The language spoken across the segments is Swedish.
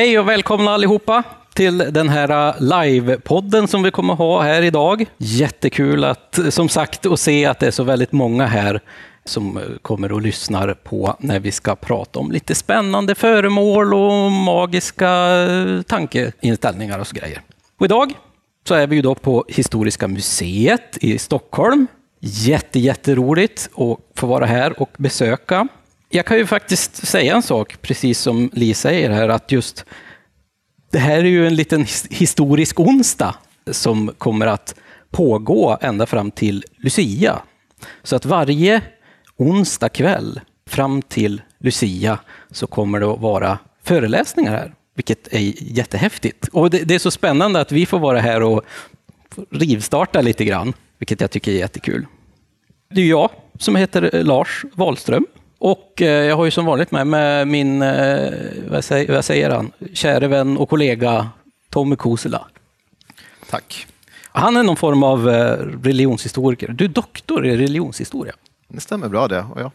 Hej och välkomna allihopa till den här äh, livepodden som vi kommer ha här idag. Jättekul att, som sagt att se att det är så väldigt många här som äh, kommer och lyssnar på när vi ska prata om lite spännande föremål och magiska äh, tankeinställningar och så grejer. Och idag så är vi ju då på Historiska museet i Stockholm. Jätte, jätteroligt att få vara här och besöka. Jag kan ju faktiskt säga en sak, precis som Li säger här, att just det här är ju en liten historisk onsdag som kommer att pågå ända fram till Lucia. Så att varje onsdag kväll fram till Lucia så kommer det att vara föreläsningar här, vilket är jättehäftigt. Och det, det är så spännande att vi får vara här och rivstarta lite grann, vilket jag tycker är jättekul. Det är jag som heter Lars Wahlström och eh, jag har ju som vanligt med mig min, eh, vad säger, vad säger han, käre vän och kollega Tommy Kosela. Tack. Han är någon form av eh, religionshistoriker. Du är doktor i religionshistoria. Det stämmer bra det. Och jag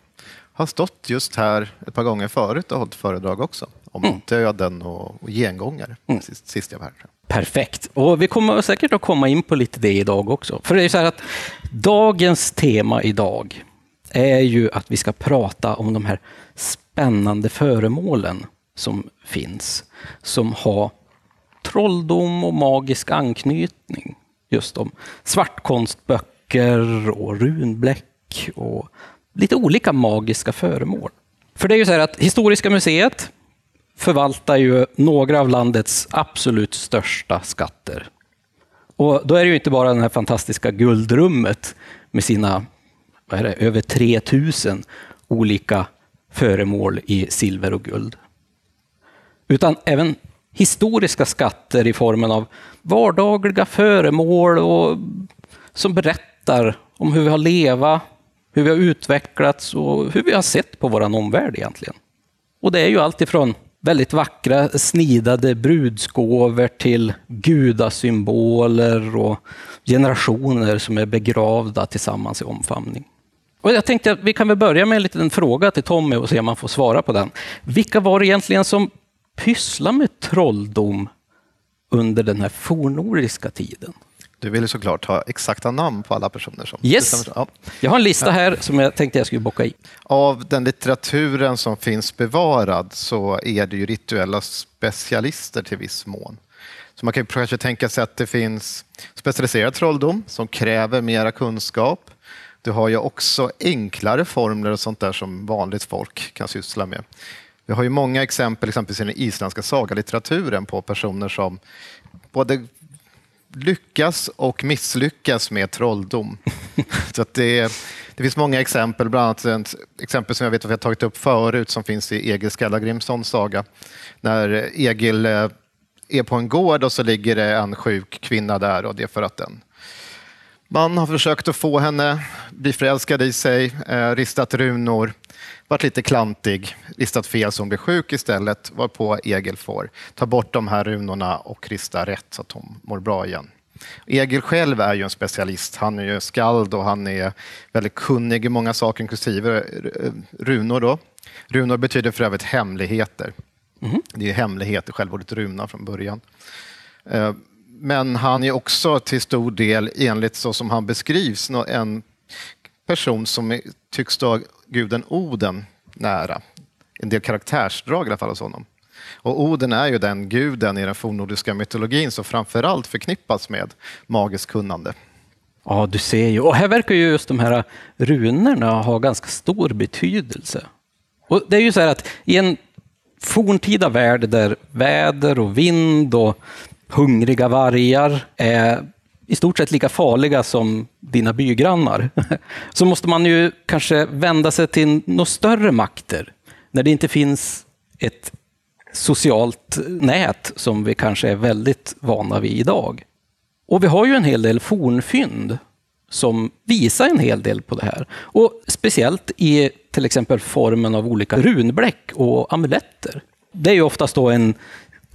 har stått just här ett par gånger förut och hållit föredrag också. Om mm. döden och, och gengångare, mm. sist, sist jag var här. Perfekt. Och vi kommer säkert att komma in på lite det idag också. För det är så här att dagens tema idag är ju att vi ska prata om de här spännande föremålen som finns, som har trolldom och magisk anknytning. Just om svartkonstböcker och runbläck och lite olika magiska föremål. För det är ju så här att Historiska museet förvaltar ju några av landets absolut största skatter. Och då är det ju inte bara det här fantastiska guldrummet med sina vad är det, över 3000 olika föremål i silver och guld. Utan även historiska skatter i formen av vardagliga föremål och, som berättar om hur vi har levat, hur vi har utvecklats och hur vi har sett på vår omvärld egentligen. Och det är ju alltifrån väldigt vackra snidade brudsgåvor till gudasymboler och generationer som är begravda tillsammans i omfamning. Och jag tänkte att vi kan väl börja med en liten fråga till Tommy och se om man får svara på den. Vilka var det egentligen som pysslade med trolldom under den här fornnordiska tiden? Du vill såklart ha exakta namn på alla personer som Yes, ja. jag har en lista här som jag tänkte jag skulle bocka i. Av den litteraturen som finns bevarad så är det ju rituella specialister till viss mån. Så man kan kanske tänka sig att det finns specialiserad trolldom som kräver mera kunskap. Du har ju också enklare formler och sånt där som vanligt folk kan syssla med. Vi har ju många exempel, exempelvis i den isländska sagalitteraturen, på personer som både lyckas och misslyckas med trolldom. Så att det, det finns många exempel, bland annat ett exempel som jag vet att vi har tagit upp förut som finns i Egil Skallagrimssons saga. När Egil eh, är på en gård och så ligger det en sjuk kvinna där och det är för att den man har försökt att få henne bli förälskad i sig, eh, ristat runor, varit lite klantig, ristat fel så hon blir sjuk istället, varpå Egil får ta bort de här runorna och rista rätt så att hon mår bra igen. Egil själv är ju en specialist. Han är ju skald och han är väldigt kunnig i många saker, inklusive eh, runor. Då. Runor betyder för övrigt hemligheter. Mm. Det är hemligheter, själva ordet runa från början. Men han är också till stor del, enligt så som han beskrivs, en person som tycks stå guden Oden nära. En del karaktärsdrag i alla fall hos honom. Och Oden är ju den guden i den fornnordiska mytologin som framförallt förknippas med magiskt kunnande. Ja, du ser ju. Och här verkar ju just de här runorna ha ganska stor betydelse. Och det är ju så här att i en forntida värld där väder och vind och hungriga vargar är i stort sett lika farliga som dina bygrannar, så måste man ju kanske vända sig till några större makter när det inte finns ett socialt nät som vi kanske är väldigt vana vid idag. Och vi har ju en hel del fornfynd som visar en hel del på det här. Och speciellt i till exempel formen av olika runbläck och amuletter. Det är ju oftast då en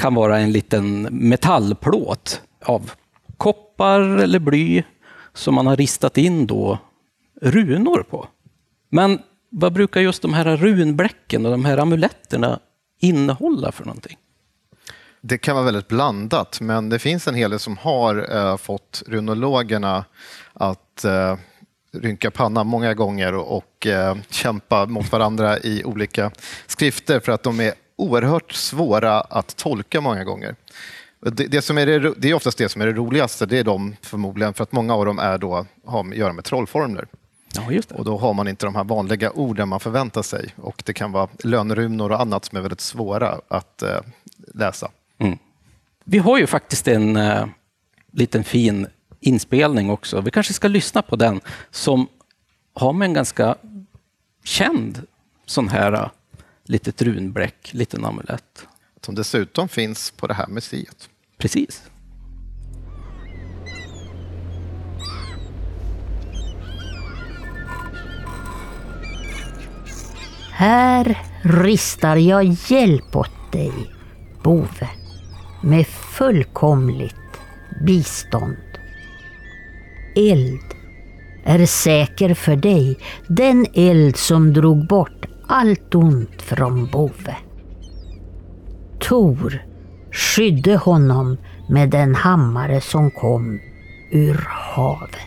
kan vara en liten metallplåt av koppar eller bly som man har ristat in då runor på. Men vad brukar just de här runbläcken och de här amuletterna innehålla för någonting? Det kan vara väldigt blandat, men det finns en hel del som har eh, fått runologerna att eh, rynka pannan många gånger och, och eh, kämpa mot varandra i olika skrifter för att de är oerhört svåra att tolka många gånger. Det, det, som är det, det är oftast det som är det roligaste, det är de förmodligen, för att många av dem är då, har att göra med trollformler. Ja. Och då har man inte de här vanliga orden man förväntar sig. Och det kan vara lönrunor och annat som är väldigt svåra att eh, läsa. Mm. Vi har ju faktiskt en uh, liten fin inspelning också. Vi kanske ska lyssna på den som har med en ganska känd sån här uh, litet runbläck, liten amulett. Som dessutom finns på det här museet. Precis. Här ristar jag hjälp åt dig, bove, med fullkomligt bistånd. Eld är säker för dig, den eld som drog bort allt ont från Bove. Tor skydde honom med den hammare som kom ur havet.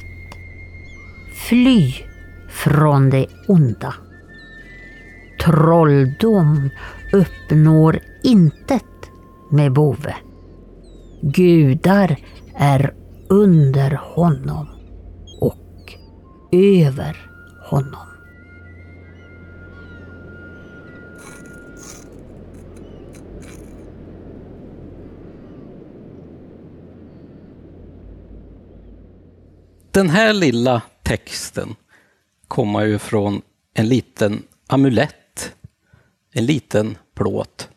Fly från det onda. Trolldom uppnår intet med Bove. Gudar är under honom och över honom. Den här lilla texten kommer ju från en liten amulett, en liten plåt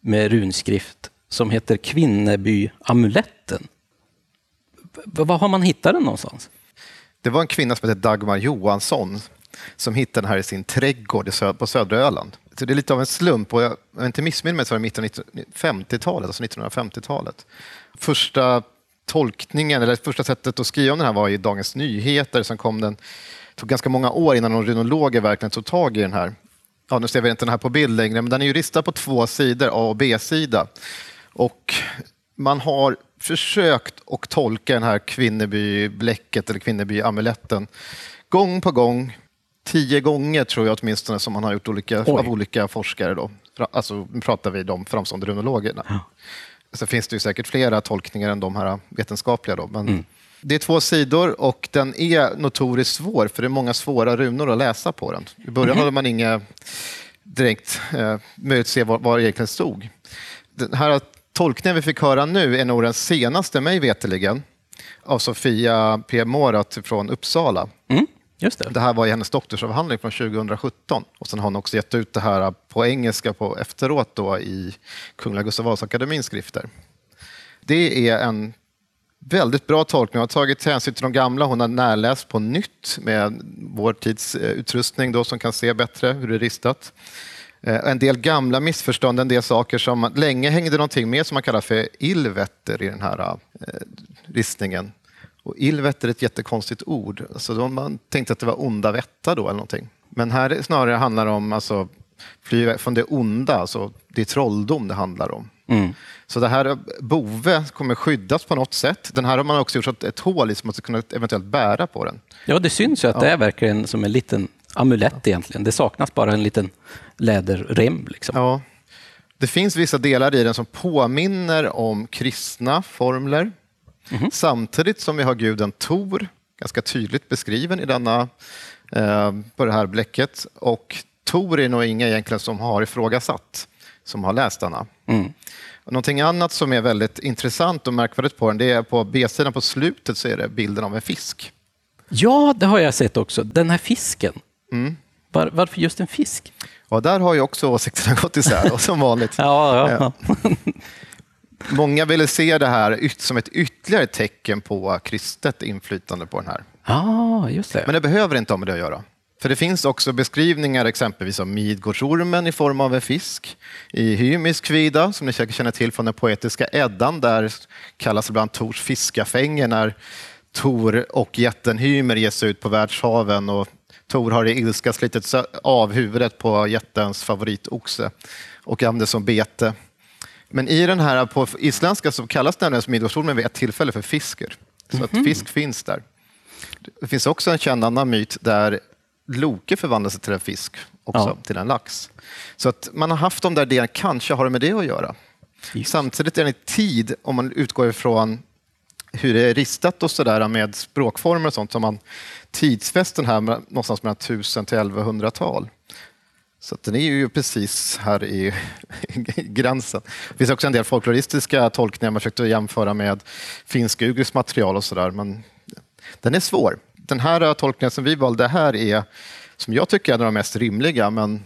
med runskrift som heter Kvinnebyamuletten. Var har man hittat den någonstans? Det var en kvinna som hette Dagmar Johansson som hittade den här i sin trädgård på södra Öland. Så det är lite av en slump och jag, jag inte missminner mig så var det mitten av 50-talet, alltså 1950-talet. Första tolkningen, eller första sättet att skriva om den här var i Dagens Nyheter. Sen kom den, det tog ganska många år innan någon rynologer verkligen tog tag i den här. Ja, nu ser vi inte den här på bild längre, men den är ju ristad på två sidor, A och B-sida. Och man har försökt att tolka den här Kvinnebybläcket eller Kvinnebyamuletten gång på gång. Tio gånger tror jag åtminstone som man har gjort olika, av olika forskare. Då. Alltså, nu pratar vi de framstående runologerna. Ja. Sen finns det ju säkert flera tolkningar än de här vetenskapliga. Då, men mm. Det är två sidor och den är notoriskt svår för det är många svåra runor att läsa på den. I början mm. hade man inga direkt eh, möjlighet att se vad, vad det egentligen stod. Den här tolkningen vi fick höra nu är nog den senaste, mig veterligen, av Sofia P. Morat från Uppsala. Mm. Just det. det här var i hennes doktorsavhandling från 2017 och sen har hon också gett ut det här på engelska på efteråt då i Kungliga Gustav Vasa-akademins skrifter. Det är en väldigt bra tolkning. Hon har tagit hänsyn till de gamla. Hon har närläst på nytt med vår tids eh, utrustning då, som kan se bättre hur det är ristat. Eh, en del gamla missförstånd, en del saker som länge hängde någonting med som man kallar för illvetter i den här eh, ristningen. Och Ilvet är ett jättekonstigt ord. Alltså då man tänkte att det var onda vättar då eller någonting. Men här snarare handlar det om alltså, fly från det onda, alltså det är trolldom det handlar om. Mm. Så det här Bove kommer skyddas på något sätt. Den här har man också gjort ett hål i som man ska kunna eventuellt bära på den. Ja, det syns ju att ja. det är verkligen som en liten amulett egentligen. Det saknas bara en liten läderrem. Liksom. Ja. Det finns vissa delar i den som påminner om kristna formler. Mm. Samtidigt som vi har guden Tor, ganska tydligt beskriven i denna, eh, på det här bläcket. Och Tor är nog inga egentligen som har ifrågasatt, som har läst denna. Mm. Någonting annat som är väldigt intressant och märkvärdigt på den, det är på B-sidan på slutet så är det bilden av en fisk. Ja, det har jag sett också. Den här fisken. Mm. Var, varför just en fisk? Ja, där har ju också åsikterna gått isär, som vanligt. ja, ja. Många ville se det här som ett ytterligare tecken på kristet inflytande på den här. Ah, just det. Men det behöver inte ha med det att göra. För det finns också beskrivningar exempelvis av Midgårdsormen i form av en fisk. I Hymisk kvida, som ni säkert känner till från den poetiska Eddan, där kallas ibland Tors fiskafänge när Tor och jätten Hymer ger sig ut på världshaven och Tor har i ilska slitit av huvudet på jättens favoritoxe och använder som bete. Men i den här, på isländska så kallas den som Midgårdsormen vid ett tillfälle för fisker. Så att fisk finns där. Det finns också en känd annan myt där Loke förvandlar sig till en fisk, också Ja. till en lax. Så att man har haft de där delarna, kanske har det med det att göra. Just. Samtidigt är det en tid, om man utgår ifrån hur det är ristat och sådär med språkformer och sånt, som man tidsfäst den här någonstans mellan 1000 till 1100-tal. Så den är ju precis här i gränsen. Det finns också en del folkloristiska tolkningar man försökte jämföra med finsk-ugriskt material och sådär, men den är svår. Den här äh, tolkningen som vi valde här är, som jag tycker är en av de mest rimliga, men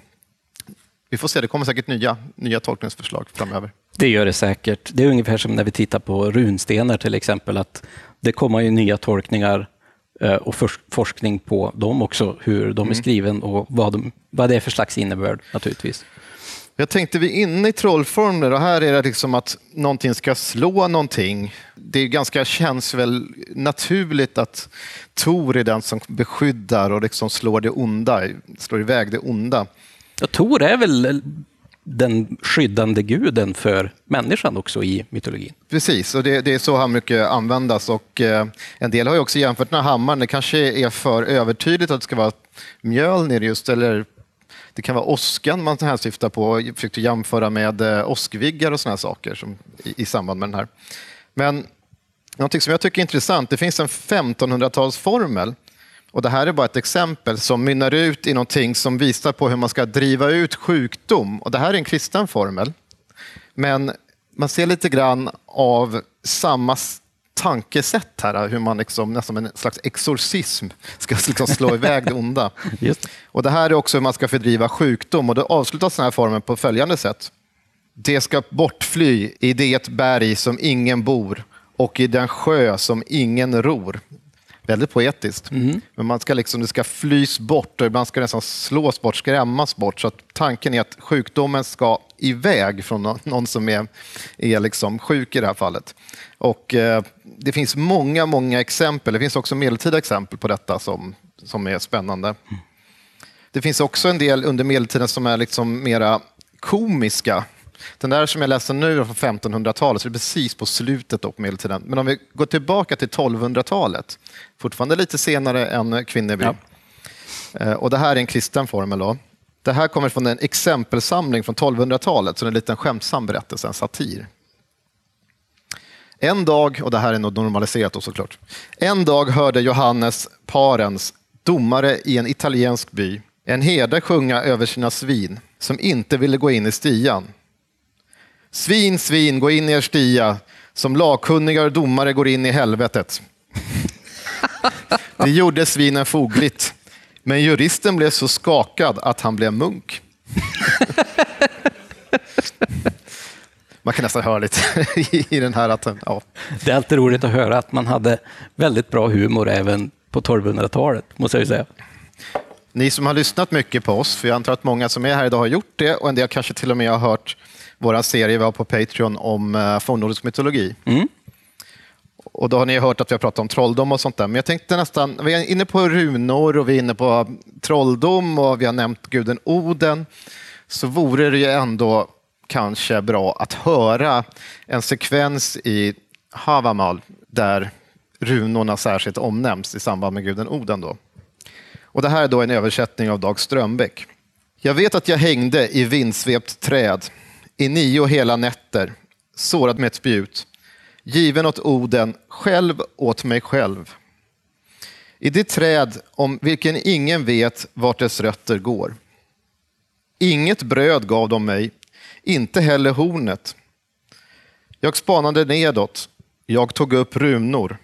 vi får se, det kommer säkert nya, nya tolkningsförslag framöver. Det gör det säkert. Det är ungefär som när vi tittar på runstenar till exempel, att det kommer ju nya tolkningar och fors- forskning på dem också, hur de är skriven och vad, de, vad det är för slags innebörd naturligtvis. Jag tänkte vi är inne i trollformer och här är det liksom att någonting ska slå någonting. Det är ganska, känns väl naturligt att Tor är den som beskyddar och liksom slår det onda, slår iväg det onda. Och Tor är väl den skyddande guden för människan också i mytologin. Precis, och det, det är så han mycket användas. Och, eh, en del har ju också jämfört den här hammaren. Det kanske är för övertydligt att det ska vara Mjölnir just, eller det kan vara åskan man här syftar på. och försökte jämföra med eh, åskviggar och såna saker som, i, i samband med den här. Men någonting som jag tycker är intressant, det finns en 1500-talsformel och det här är bara ett exempel som mynnar ut i någonting som visar på hur man ska driva ut sjukdom. Och det här är en kristen formel. Men man ser lite grann av samma tankesätt här, hur man liksom, nästan en slags exorcism ska liksom slå iväg det onda. Just. Och det här är också hur man ska fördriva sjukdom och då avslutas den här formen på följande sätt. Det ska bortfly i det berg som ingen bor och i den sjö som ingen ror. Väldigt poetiskt. Men man ska liksom, det ska flys bort och ibland ska det nästan slås bort, skrämmas bort. Så att tanken är att sjukdomen ska iväg från nå- någon som är, är liksom sjuk i det här fallet. Och, eh, det finns många, många exempel. Det finns också medeltida exempel på detta som, som är spännande. Det finns också en del under medeltiden som är liksom mera komiska. Den där som jag läste nu är från 1500-talet, så det är precis på slutet på medeltiden. Men om vi går tillbaka till 1200-talet, fortfarande lite senare än Kvinneby. Ja. Eh, Och det här är en kristen formel. Då. Det här kommer från en exempelsamling från 1200-talet, så det är en liten skämtsam berättelse, en satir. En dag, och det här är nog normaliserat då såklart. En dag hörde Johannes Parens, domare i en italiensk by, en herde sjunga över sina svin som inte ville gå in i stian. Svin, svin, gå in i er stia, som lagkunniga och domare går in i helvetet. Det gjorde svinen fogligt, men juristen blev så skakad att han blev munk. Man kan nästan höra lite i den här att, ja, Det är alltid roligt att höra att man hade väldigt bra humor även på 1200-talet, måste jag ju säga. Ni som har lyssnat mycket på oss, för jag antar att många som är här idag har gjort det och en del kanske till och med har hört vår serie vi har på Patreon om uh, fornnordisk mytologi. Och då har ni hört att vi har pratat om trolldom och sånt där. Men jag tänkte nästan, vi är inne på runor och vi är inne på trolldom och vi har nämnt guden Oden. Så vore det ju ändå kanske bra att höra en sekvens i Havamal där runorna särskilt omnämns i samband med guden Oden. Då. Och det här är då en översättning av Dag Strömbäck. Jag vet att jag hängde i vindsvept träd i nio hela nätter, sårad med ett spjut, given åt Oden, själv åt mig själv. I det träd om vilken ingen vet vart dess rötter går. Inget bröd gav de mig, inte heller hornet. Jag spanade nedåt, jag tog upp runor,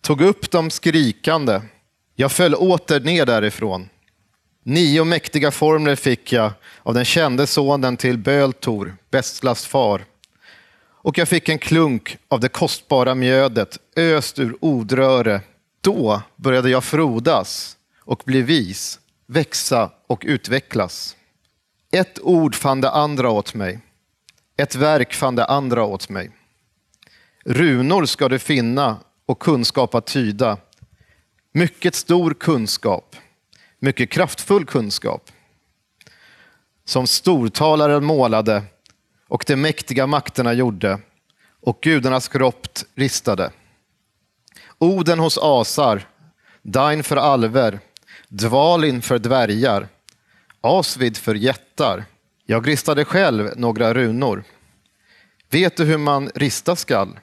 tog upp dem skrikande. Jag föll åter ner därifrån. Nio mäktiga formler fick jag av den kände sonen till Böltor, Bestlas far. Och jag fick en klunk av det kostbara mjödet öst ur odröre. Då började jag frodas och bli vis, växa och utvecklas. Ett ord fann det andra åt mig. Ett verk fann det andra åt mig. Runor ska du finna och kunskap att tyda. Mycket stor kunskap, mycket kraftfull kunskap. Som stortalaren målade, och de mäktiga makterna gjorde och gudarnas kropp ristade. Oden hos asar, Dain för alver, Dvalin för dvärgar, Asvid för jättar. Jag ristade själv några runor. Vet du hur man rista skall?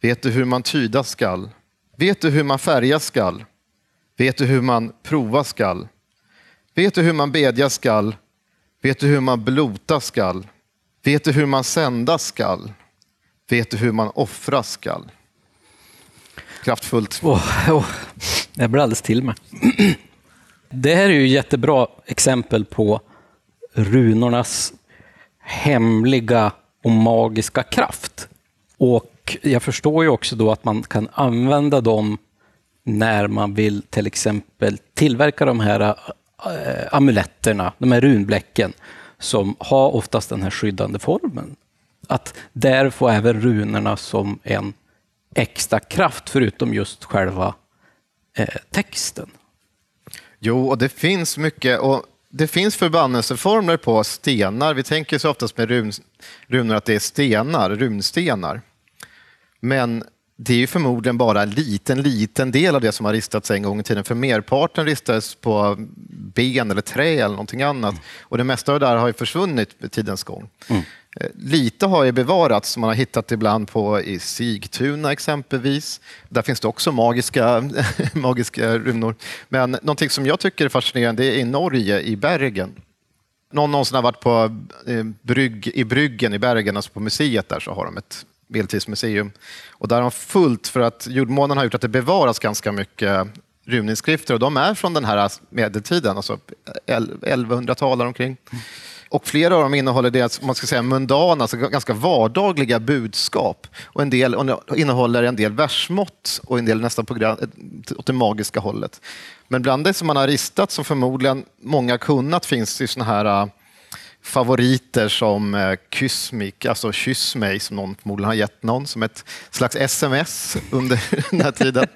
Vet du hur man tyda skall? Vet du hur man färga skall? Vet du hur man prova skall? Vet du hur man bedja skall? Vet du hur man blota skall? Vet du hur man sända skall? Vet du hur man offra skall? Kraftfullt. Oh, oh. Jag blir alldeles till mig. Det här är ju jättebra exempel på runornas hemliga och magiska kraft. Och jag förstår ju också då att man kan använda dem när man vill till exempel tillverka de här Eh, amuletterna, de här runbläcken, som har oftast den här skyddande formen. Att där får även runorna som en extra kraft, förutom just själva eh, texten. Jo, och det finns mycket. Och det finns förbannelseformler på stenar. Vi tänker så oftast med run, runor att det är stenar, runstenar. Men det är ju förmodligen bara en liten, liten del av det som har ristats en gång i tiden. För merparten ristades på ben eller trä eller någonting annat. Och det mesta av det där har ju försvunnit med tidens gång. Mm. Eh, lite har ju bevarats, som man har hittat ibland på i Sigtuna exempelvis. Där finns det också magiska, magiska runor. Men någonting som jag tycker är fascinerande är i Norge, i Bergen. Någon någonsin har varit på eh, brygg, i Bryggen i Bergen, alltså på museet där, så har de ett medeltidsmuseum. Och där har de fullt, för att jordmånen har gjort att det bevaras ganska mycket runinskrifter och de är från den här medeltiden, alltså 1100-tal omkring. Och flera av dem innehåller det man ska säga mundana, alltså ganska vardagliga budskap. Och en del innehåller en del versmått och en del nästan på, åt det magiska hållet. Men bland det som man har ristat, som förmodligen många kunnat, finns det såna här äh, favoriter som eh, Kysmik, alltså Kyss mig, som någon förmodligen har gett någon som ett slags sms under den här tiden.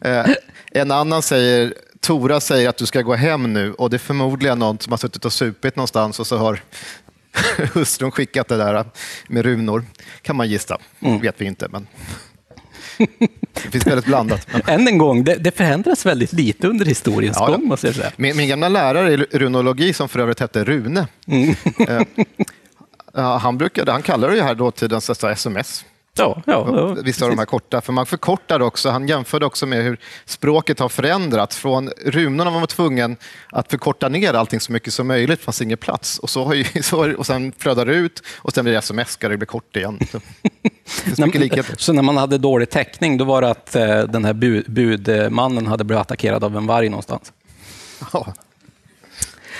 Eh, en annan säger Tora säger att du ska gå hem nu och det är förmodligen någon som har suttit och supit någonstans och så har hustrun skickat det där med runor. kan man gissa. Mm. vet vi inte. Men... Det finns väldigt blandat. Än en gång, det, det förändras väldigt lite under historiens ja, gång. Måste jag säga. Min, min gamla lärare i runologi, som för övrigt hette Rune, mm. eh, han, brukade, han kallade det här dåtidens sms. Ja, ja, ja, Vissa av de här korta, för man förkortar också. Han jämförde också med hur språket har förändrats. Från runorna var man tvungen att förkorta ner allting så mycket som möjligt, det fanns ingen plats. Och, så har ju, så, och sen flödar det ut och sen blir det sms, det blir kort igen. Så, så när man hade dålig täckning, då var det att eh, den här bud, budmannen hade blivit attackerad av en varg någonstans? Ja.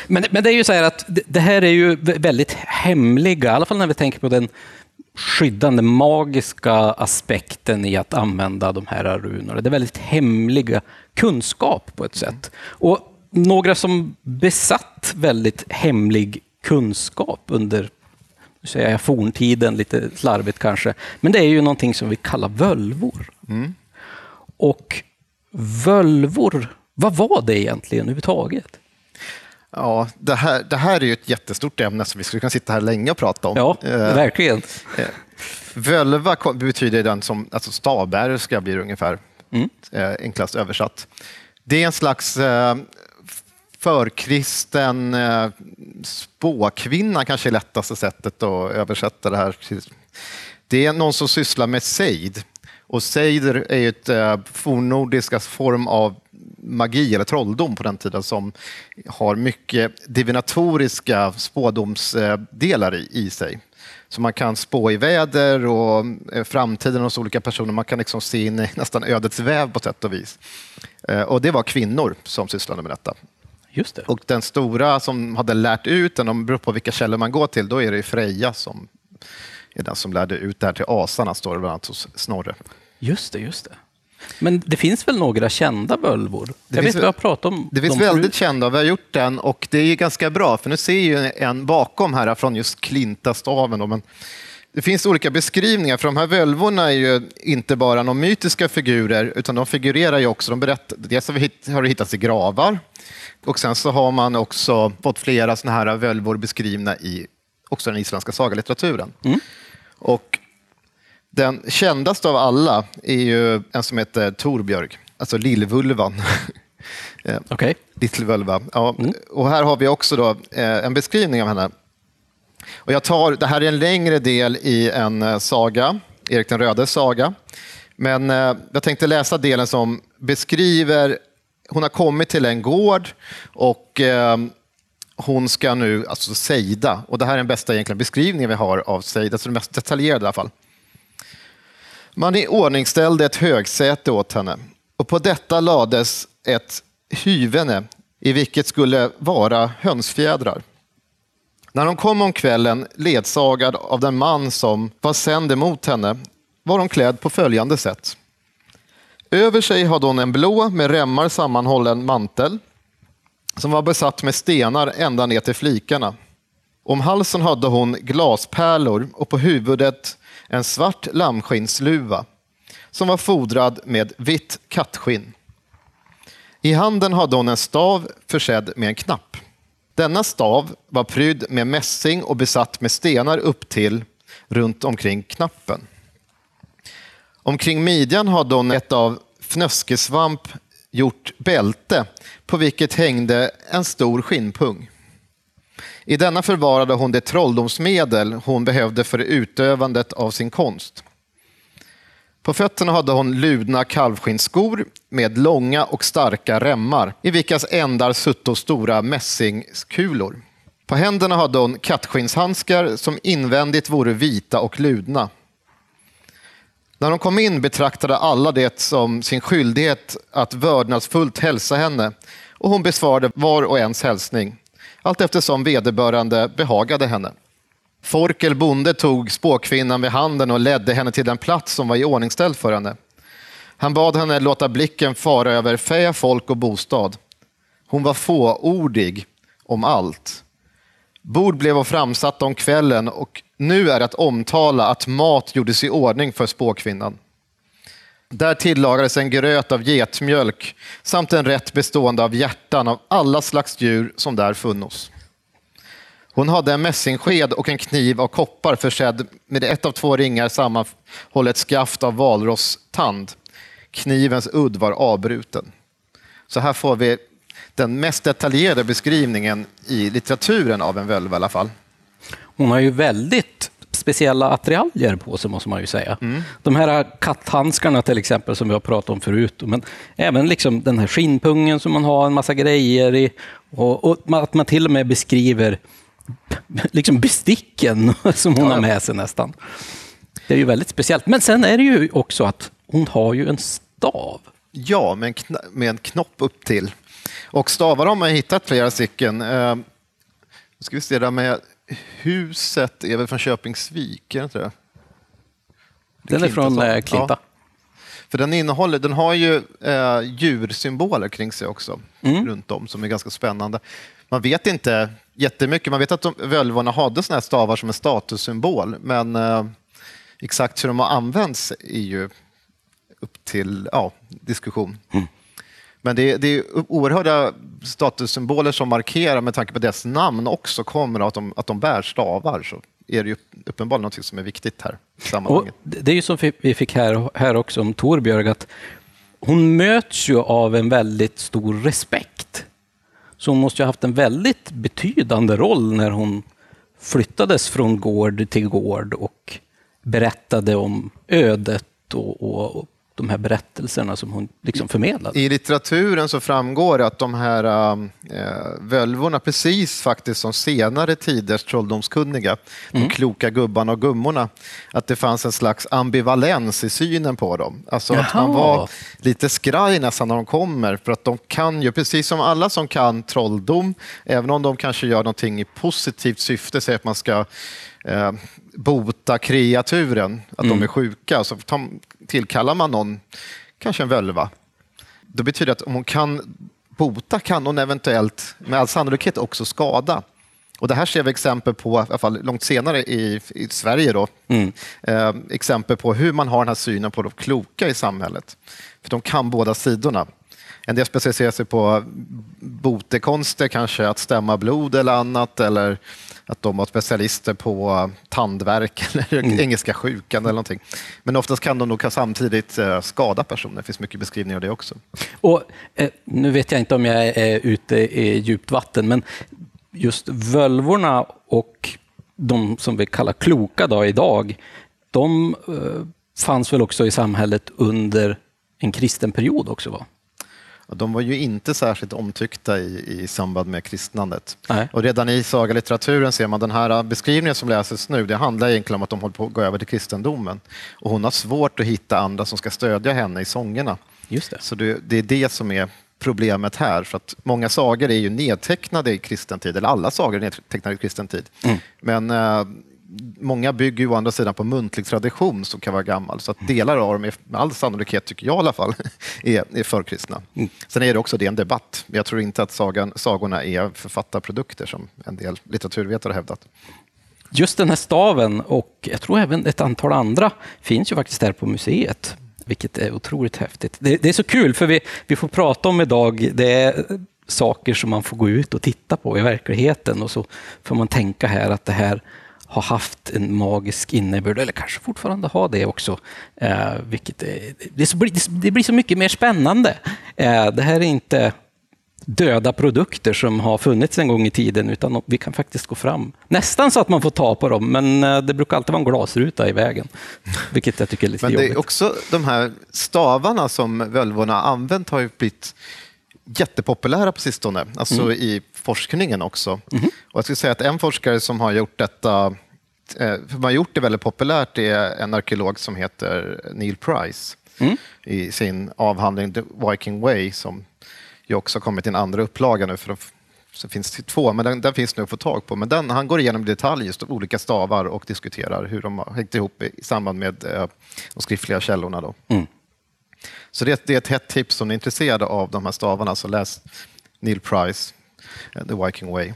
Men, men det är ju så här att det här är ju väldigt hemliga, i alla fall när vi tänker på den skyddande, magiska aspekten i att använda de här runorna. Det är väldigt hemliga kunskap på ett sätt. Och några som besatt väldigt hemlig kunskap under säger jag, forntiden, lite slarvigt kanske, men det är ju någonting som vi kallar völvor. Mm. Och völvor, vad var det egentligen överhuvudtaget? Ja, det här, det här är ju ett jättestort ämne som vi skulle kunna sitta här länge och prata om. Ja, eh, verkligen. Eh, völva betyder den som, alltså stavbärerska blir ungefär mm. eh, enklast översatt. Det är en slags eh, förkristen eh, spåkvinna, kanske är lättaste sättet att översätta det här till. Det är någon som sysslar med sejd. Och seider är ett eh, fornnordisk form av magi eller trolldom på den tiden som har mycket divinatoriska spådomsdelar i, i sig. Så man kan spå i väder och eh, framtiden hos olika personer. Man kan liksom se in i nästan ödets väv på sätt och vis. Eh, och det var kvinnor som sysslade med detta. Just det. Och den stora som hade lärt ut den, om beror på vilka källor man går till, då är det Freja som är den som lärde ut det här till asarna, står det bland annat hos Snorre. Just det, just det. Men det finns väl några kända völvor? Det jag vet, vi har pratat om Det finns väldigt förut. kända, vi har gjort den och det är ganska bra, för nu ser ju en bakom här från just Klintastaven. men det finns olika beskrivningar, för de här völvorna är ju inte bara några mytiska figurer, utan de figurerar ju också. De berättar, dels har det hittats i gravar, och sen så har man också fått flera såna här völvor beskrivna i också den isländska sagalitteraturen. Och den kändaste av alla är ju en som heter Torbjörg, alltså Lillvulvan. Eh, Okej. Völva. Ja, Och här har vi också då, eh, en beskrivning av henne. Och jag tar, det här är en längre del i en eh, saga, Erik den rödes saga. Men jag tänkte läsa delen som beskriver, hon har kommit till en gård och hon ska nu alltså Seida, och det här är den bästa egentligen beskrivningen vi har av Seida, så det mest detaljerade i alla fall. Man iordningställde ett högsäte åt henne och på detta lades ett hyvene i vilket skulle vara hönsfjädrar. När hon kom om kvällen ledsagad av den man som var sänd emot henne var hon klädd på följande sätt. Över sig hade hon en blå med remmar sammanhållen mantel som var besatt med stenar ända ner till flikarna. Om halsen hade hon glaspärlor och på huvudet en svart lammskinnsluva som var fodrad med vitt kattskinn. I handen hade hon en stav försedd med en knapp. Denna stav var prydd med mässing och besatt med stenar upp till runt omkring knappen. Omkring midjan hade hon ett av fnöskesvamp gjort bälte på vilket hängde en stor skinnpung. I denna förvarade hon det trolldomsmedel hon behövde för utövandet av sin konst. På fötterna hade hon ludna kalvskinnskor med långa och starka remmar i vilkas ändar sutto stora mässingskulor. På händerna hade hon kattskinshandskar som invändigt vore vita och ludna. När hon kom in betraktade alla det som sin skyldighet att vördnadsfullt hälsa henne och hon besvarade var och ens hälsning, allt eftersom vederbörande behagade henne. Forkel bonde tog spåkvinnan vid handen och ledde henne till den plats som var iordningställd för henne. Han bad henne låta blicken fara över fä, folk och bostad. Hon var fåordig om allt. Bord blev framsatta om kvällen och nu är att omtala att mat gjordes i ordning för spåkvinnan. Där tillagades en gröt av getmjölk samt en rätt bestående av hjärtan av alla slags djur som där funnos. Hon hade en mässingsked och en kniv av koppar försedd med ett av två ringar sammanhållet skaft av valrosstand. Knivens udd var avbruten. Så här får vi den mest detaljerade beskrivningen i litteraturen av en völva i alla fall. Hon har ju väldigt speciella attiraljer på sig, måste man ju säga. Mm. De här katthandskarna till exempel, som vi har pratat om förut, men även liksom den här skinnpungen som man har en massa grejer i, och, och att man till och med beskriver liksom besticken som hon Ja, har med sig nästan. Det är ju väldigt speciellt. Men sen är det ju också att hon har ju en stav. Ja, med en, kn- med en knopp upp till. Och stavar har man hittat flera stycken. Eh, ska vi se, där med huset är väl från Köpingsvik, är det inte det? Den är från eh. Klinta. Ja. För den innehåller, den har ju eh, djursymboler kring sig också, Mm. runt om, som är ganska spännande. Man vet inte jättemycket. Man vet att de, völvorna hade såna här stavar som en statussymbol, men eh, exakt hur de har använts är ju upp till ja, diskussion. Men det, det är oerhörda statussymboler som markerar, med tanke på deras namn också kommer att de, att de bär stavar, så är det ju uppenbarligen något som är viktigt här Och det är ju som vi vi fick här, här också om Torbjörg, att hon möts ju av en väldigt stor respekt. Så hon måste ju ha haft en väldigt betydande roll när hon flyttades från gård till gård och berättade om ödet och, och, och de här berättelserna som hon liksom förmedlade. I litteraturen så framgår det att de här äh, völvorna, precis faktiskt som senare tiders trolldomskunniga, de kloka gubbarna och gummorna, att det fanns en slags ambivalens i synen på dem. Alltså att man Jaha. var lite skraj nästan när de kommer, för att de kan ju, precis som alla som kan trolldom, även om de kanske gör någonting i positivt syfte, säger att man ska eh, bota kreaturen, att de är sjuka, så tillkallar man någon, kanske en völva. Då betyder det att om hon kan bota kan hon eventuellt med all sannolikhet också skada. Och det här ser vi exempel på, i alla fall långt senare i, i Sverige, då, eh, exempel på hur man har den här synen på de kloka i samhället. För de kan båda sidorna. En del specialiserar sig på botekonster, kanske att stämma blod eller annat, eller att de var specialister på tandvärk eller mm. engelska sjukan eller någonting. Men oftast kan de nog samtidigt eh, skada personer. Det finns mycket beskrivningar av det också. Och, eh, nu vet jag inte om jag är ute i djupt vatten, men just völvorna och de som vi kallar kloka då, idag, de eh, fanns väl också i samhället under en kristen period också? Va? De var ju inte särskilt omtyckta i, i samband med kristnandet. Nej. Och redan i sagalitteraturen ser man den här beskrivningen som läses nu, det handlar egentligen om att de håller på att gå över till kristendomen. Och hon har svårt att hitta andra som ska stödja henne i sångerna. Just det. Så det, det är det som är problemet här. För att många sagor är ju nedtecknade i kristen tid, eller alla sagor är nedtecknade i kristen tid. Mm. Men eh, många bygger ju å andra sidan på muntlig tradition som kan vara gammal, så att delar av dem är med all sannolikhet, tycker jag i alla fall, är, är förkristna. Mm. Sen är det också det en debatt. Jag tror inte att sagan, sagorna är författarprodukter som en del litteraturvetare har hävdat. Just den här staven och jag tror även ett antal andra finns ju faktiskt där på museet, vilket är otroligt häftigt. Det, det är så kul, för vi, vi får prata om idag, det är saker som man får gå ut och titta på i verkligheten och så får man tänka här att det här har haft en magisk innebörd, eller kanske fortfarande har det också. Eh, vilket är, det, så, det, blir så mycket mer spännande. Eh, det här är inte döda produkter som har funnits en gång i tiden, utan vi kan faktiskt gå fram. Nästan så att man får ta på dem, men eh, det brukar alltid vara en glasruta i vägen, vilket jag tycker är lite men det jobbigt. Är också de här stavarna som völvorna använt har ju blivit jättepopulära på sistone, alltså mm. i forskningen också. Mm. Och jag skulle säga att en forskare som har gjort detta eh, som har gjort det väldigt populärt är en arkeolog som heter Neil Price mm. i sin avhandling The Viking Way som ju också har kommit i en andra upplaga nu. För så finns det två, men den, den, finns nu att få tag på. Men den, han går igenom i detalj just olika stavar och diskuterar hur de har hängt ihop i, samband med eh, de skriftliga källorna. Då. Mm. Så det, det, är ett hett tips om ni är intresserade av de här stavarna, så läs Neil Price, eh, The Viking Way.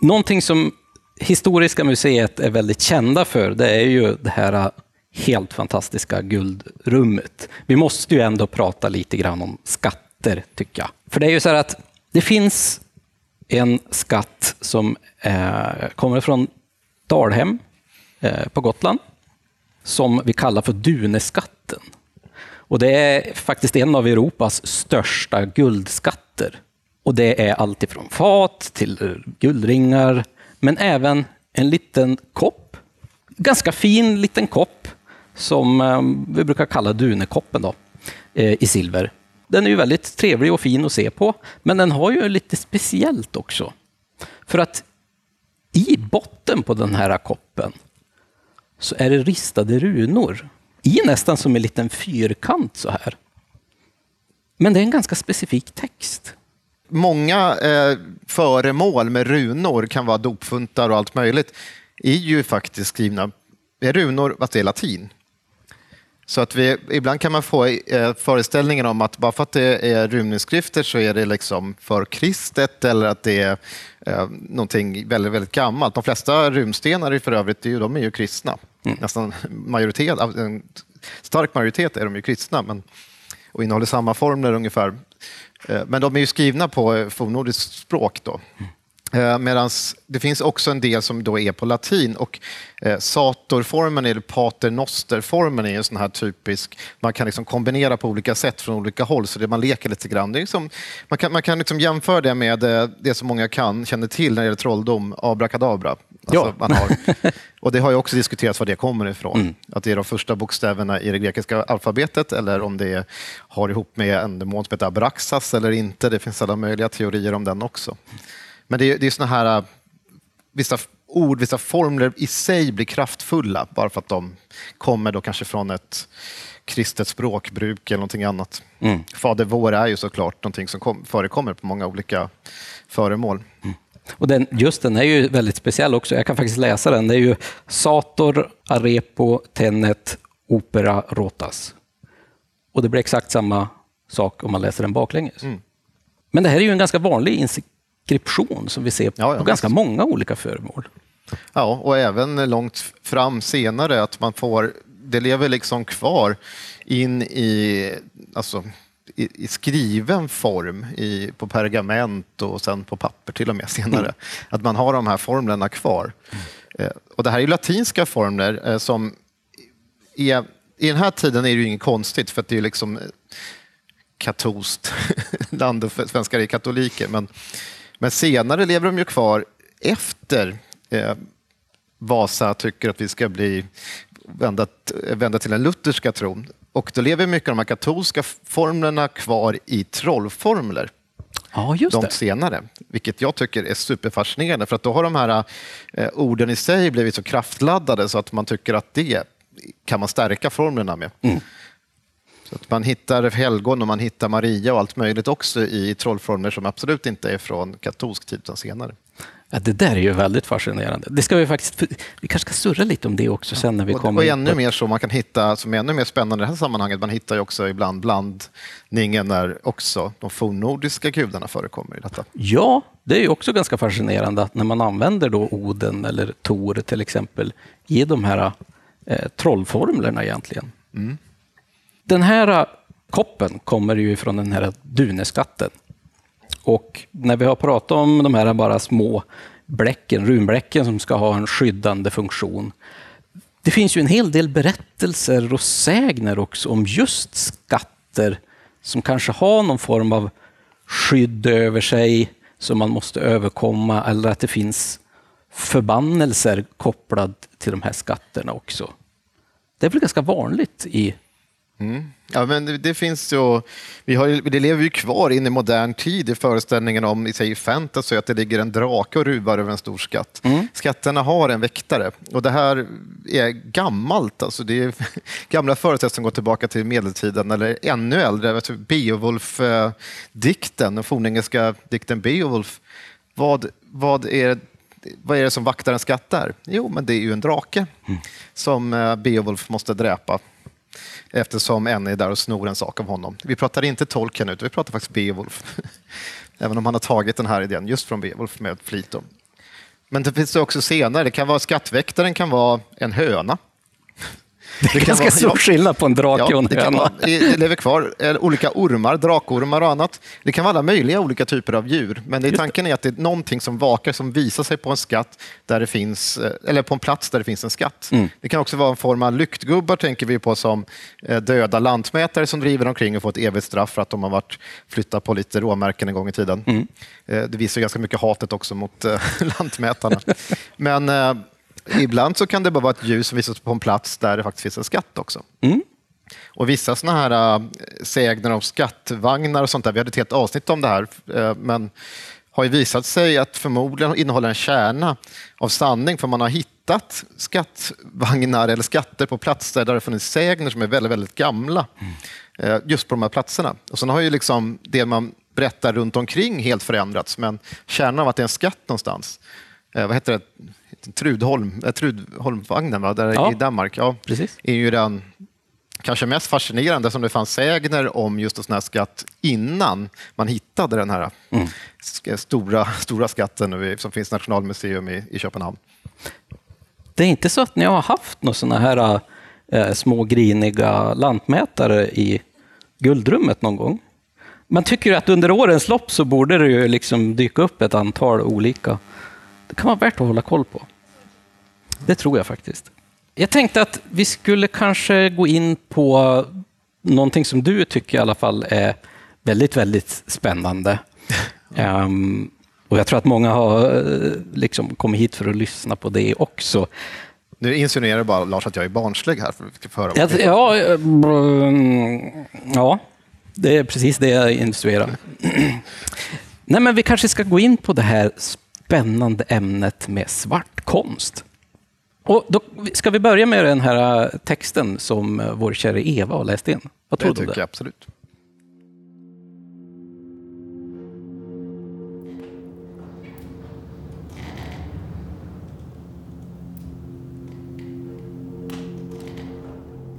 Någonting som Historiska museet är väldigt kända för, det är ju det här äh, helt fantastiska guldrummet. Vi måste ju ändå prata lite grann om skatter, tycker jag. För det är ju så här att det finns en skatt som eh, kommer från Dalhem eh, på Gotland, som vi kallar för Duneskatten. Och det är faktiskt en av Europas största guldskatter. Och det är alltifrån fat till guldringar, men även en liten kopp. Ganska fin liten kopp som eh, vi brukar kalla Dunekoppen då, eh, i silver. Den är ju väldigt trevlig och fin att se på, men den har ju lite speciellt också. För att i botten på den här koppen så är det ristade runor i nästan som en liten fyrkant så här. Men det är en ganska specifik text många eh, föremål med runor, kan vara dopfuntar och allt möjligt, är ju faktiskt skrivna med runor, fast det är latin. Så att vi, ibland kan man få eh, föreställningen om att bara för att det är runinskrifter så är det liksom för kristet eller att det är eh, någonting väldigt, väldigt gammalt. De flesta runstenar är för övrigt de är ju kristna. Mm. Nästan majoritet, en stark majoritet är de ju kristna men, och innehåller samma formler ungefär. Eh, men de är ju skrivna på eh, fornnordiskt språk. Då. Eh, Medan det finns också en del som då är på latin. Och satorformen eller paternosterformen är en sån här typisk, man kan liksom kombinera på olika sätt från olika håll, så det man leker lite grann. Det är liksom, man kan, man kan liksom jämföra det med det som många kan, känner till när det gäller trolldom, abrakadabra. Alltså ja. har. Och det har ju också diskuterats var det kommer ifrån. Mm. Att det är de första bokstäverna i det grekiska alfabetet eller om det har ihop med en demon som heter Abraxas eller inte. Det finns alla möjliga teorier om den också. Men det är, det är såna här, äh, vissa ord, vissa formler i sig blir kraftfulla bara för att de kommer då kanske från ett kristet språkbruk eller någonting annat. Mm. Fader vår är ju såklart någonting som kom, förekommer på många olika föremål. Mm. Och den, just den är ju väldigt speciell också. Jag kan faktiskt läsa den. Det är ju Sator, Arepo, Tenet, Opera, Rotas. Och det blir exakt samma sak om man läser den baklänges. Mm. Men det här är ju en ganska vanlig inskription som vi ser på Ja, ja, ganska visst. många olika föremål. Ja, och även långt fram senare att man får, det lever liksom kvar in i, alltså, i, i skriven form i, på pergament och sen på papper till och med senare. Att man har de här formlerna kvar. Eh, Och det här är latinska formler eh, som är, i den här tiden är det ju inget konstigt för att det är liksom eh, katolskt land och svenskar är katoliker. Men, men senare lever de ju kvar efter eh, Vasa tycker att vi ska bli vända, vända till den lutherska tron. Och då lever mycket av de här katolska formlerna kvar i trollformler Ja, just det. senare, vilket jag tycker är superfascinerande för att då har de här eh, orden i sig blivit så kraftladdade så att man tycker att det kan man stärka formlerna med. Mm. Så att man hittar helgon och man hittar Maria och allt möjligt också i trollformler som absolut inte är från katolsk tid utan senare. Ja, det där är ju väldigt fascinerande. Det ska vi faktiskt... Vi kanske ska surra lite om det också sen när vi Och, kommer och ännu mer så man kan hitta, som är ännu mer spännande i det här sammanhanget, man hittar ju också ibland blandningen när också de fornnordiska gudarna förekommer i detta. Ja, det är ju också ganska fascinerande att när man använder då Oden eller Tor till exempel i de här eh, trollformlerna egentligen. Den här eh, koppen kommer ju från den här Duneskatten. Och när vi har pratat om de här bara små bläcken, runbläcken som ska ha en skyddande funktion. Det finns ju en hel del berättelser och sägner också om just skatter som kanske har någon form av skydd över sig som man måste överkomma eller att det finns förbannelser kopplad till de här skatterna också. Det är väl ganska vanligt i... Ja, men det, det finns ju, vi har, det lever ju kvar in i modern tid i föreställningen om i sig fantasy att det ligger en drake och ruvar över en stor skatt. Skatterna har en väktare och det här är gammalt. Alltså det är gamla föreställningar som går tillbaka till medeltiden eller ännu äldre. Beowulf-dikten, den fornengelska dikten Beowulf. Vad, vad, är, vad är det som vaktar en skatt där? Jo, men det är ju en drake som eh, Beowulf måste dräpa eftersom en är där och snor en sak av honom. Vi pratar inte Tolkien utan vi pratar faktiskt Beowulf. Även om han har tagit den här idén just från Beowulf med flit. Men det finns det också senare. Det kan vara skattväktaren kan vara en höna. Det är ganska stor skillnad på en drake och en det kan höna. vara, det lever kvar eh, olika ormar, drakormar och annat. Det kan vara alla möjliga olika typer av djur. Men det. tanken är att det är någonting som vakar, som visar sig på en skatt där det finns, eh, eller på en plats där det finns en skatt. Mm. Det kan också vara en form av lyktgubbar, tänker vi på som eh, döda lantmätare som driver omkring och får ett evigt straff för att de har varit flyttat på lite råmärken en gång i tiden. Mm. Det visar ganska mycket hatet också mot lantmätarna. Men ibland så kan det bara vara ett ljus som visas på en plats där det faktiskt finns en skatt också. Mm. Och vissa såna här äh, sägner om skattvagnar och sånt där, vi hade ett helt avsnitt om det här, äh, men har ju visat sig att förmodligen innehåller en kärna av sanning, för man har hittat skattvagnar eller skatter på platser där det funnits sägner som är väldigt, väldigt gamla, eh, just på de här platserna. Och sen har ju liksom det man berättar runt omkring helt förändrats, men kärnan av att det är en skatt någonstans, eh, vad heter det, Trudholm, eh, Trudholmvagnen va? Där Ja. i Danmark, ja, Precis. är ju den kanske mest fascinerande som det fanns sägner om just en sån här skatt innan man hittade den här sk- stora, stora skatten som finns i Nationalmuseum i, i Köpenhamn. Det är inte så att ni har haft några sådana här eh, små griniga lantmätare i guldrummet någon gång? Man tycker ju att under årens lopp så borde det ju liksom dyka upp ett antal olika. Det kan vara värt att hålla koll på. Det tror jag faktiskt. Jag tänkte att vi skulle kanske gå in på någonting som du tycker i alla fall är väldigt, väldigt spännande. Ehm, och jag tror att många har eh, liksom kommit hit för att lyssna på det också. Nu insinuerar bara Lars att jag är barnslig här. För att höra Ja, ja, eh, mm, ja, det är precis det jag instruerar. Nej, men vi kanske ska gå in på det här spännande ämnet med svartkonst. Och då ska vi börja med den här äh, texten som äh, vår kära Eva har läst in? Vad tror det du om det? Jag absolut.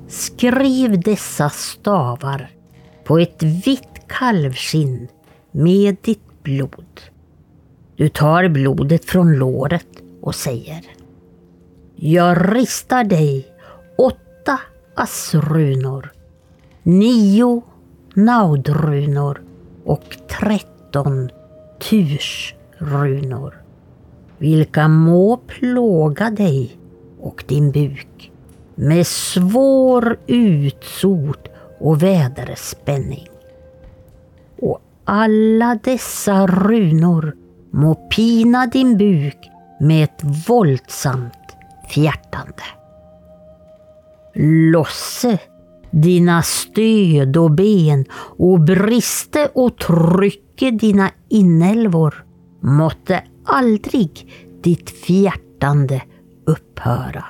Skriv dessa stavar på ett vitt kalvskinn med ditt blod. Du tar blodet från låret och säger jag ristar dig åtta assrunor, nio naudrunor och tretton tursrunor, vilka må plåga dig och din buk med svår utsot och väderspänning. Och alla dessa runor må pina din buk med ett våldsamt fjärtande. Losse dina stöd och ben och briste och trycke dina inälvor måtte aldrig ditt fjärtande upphöra,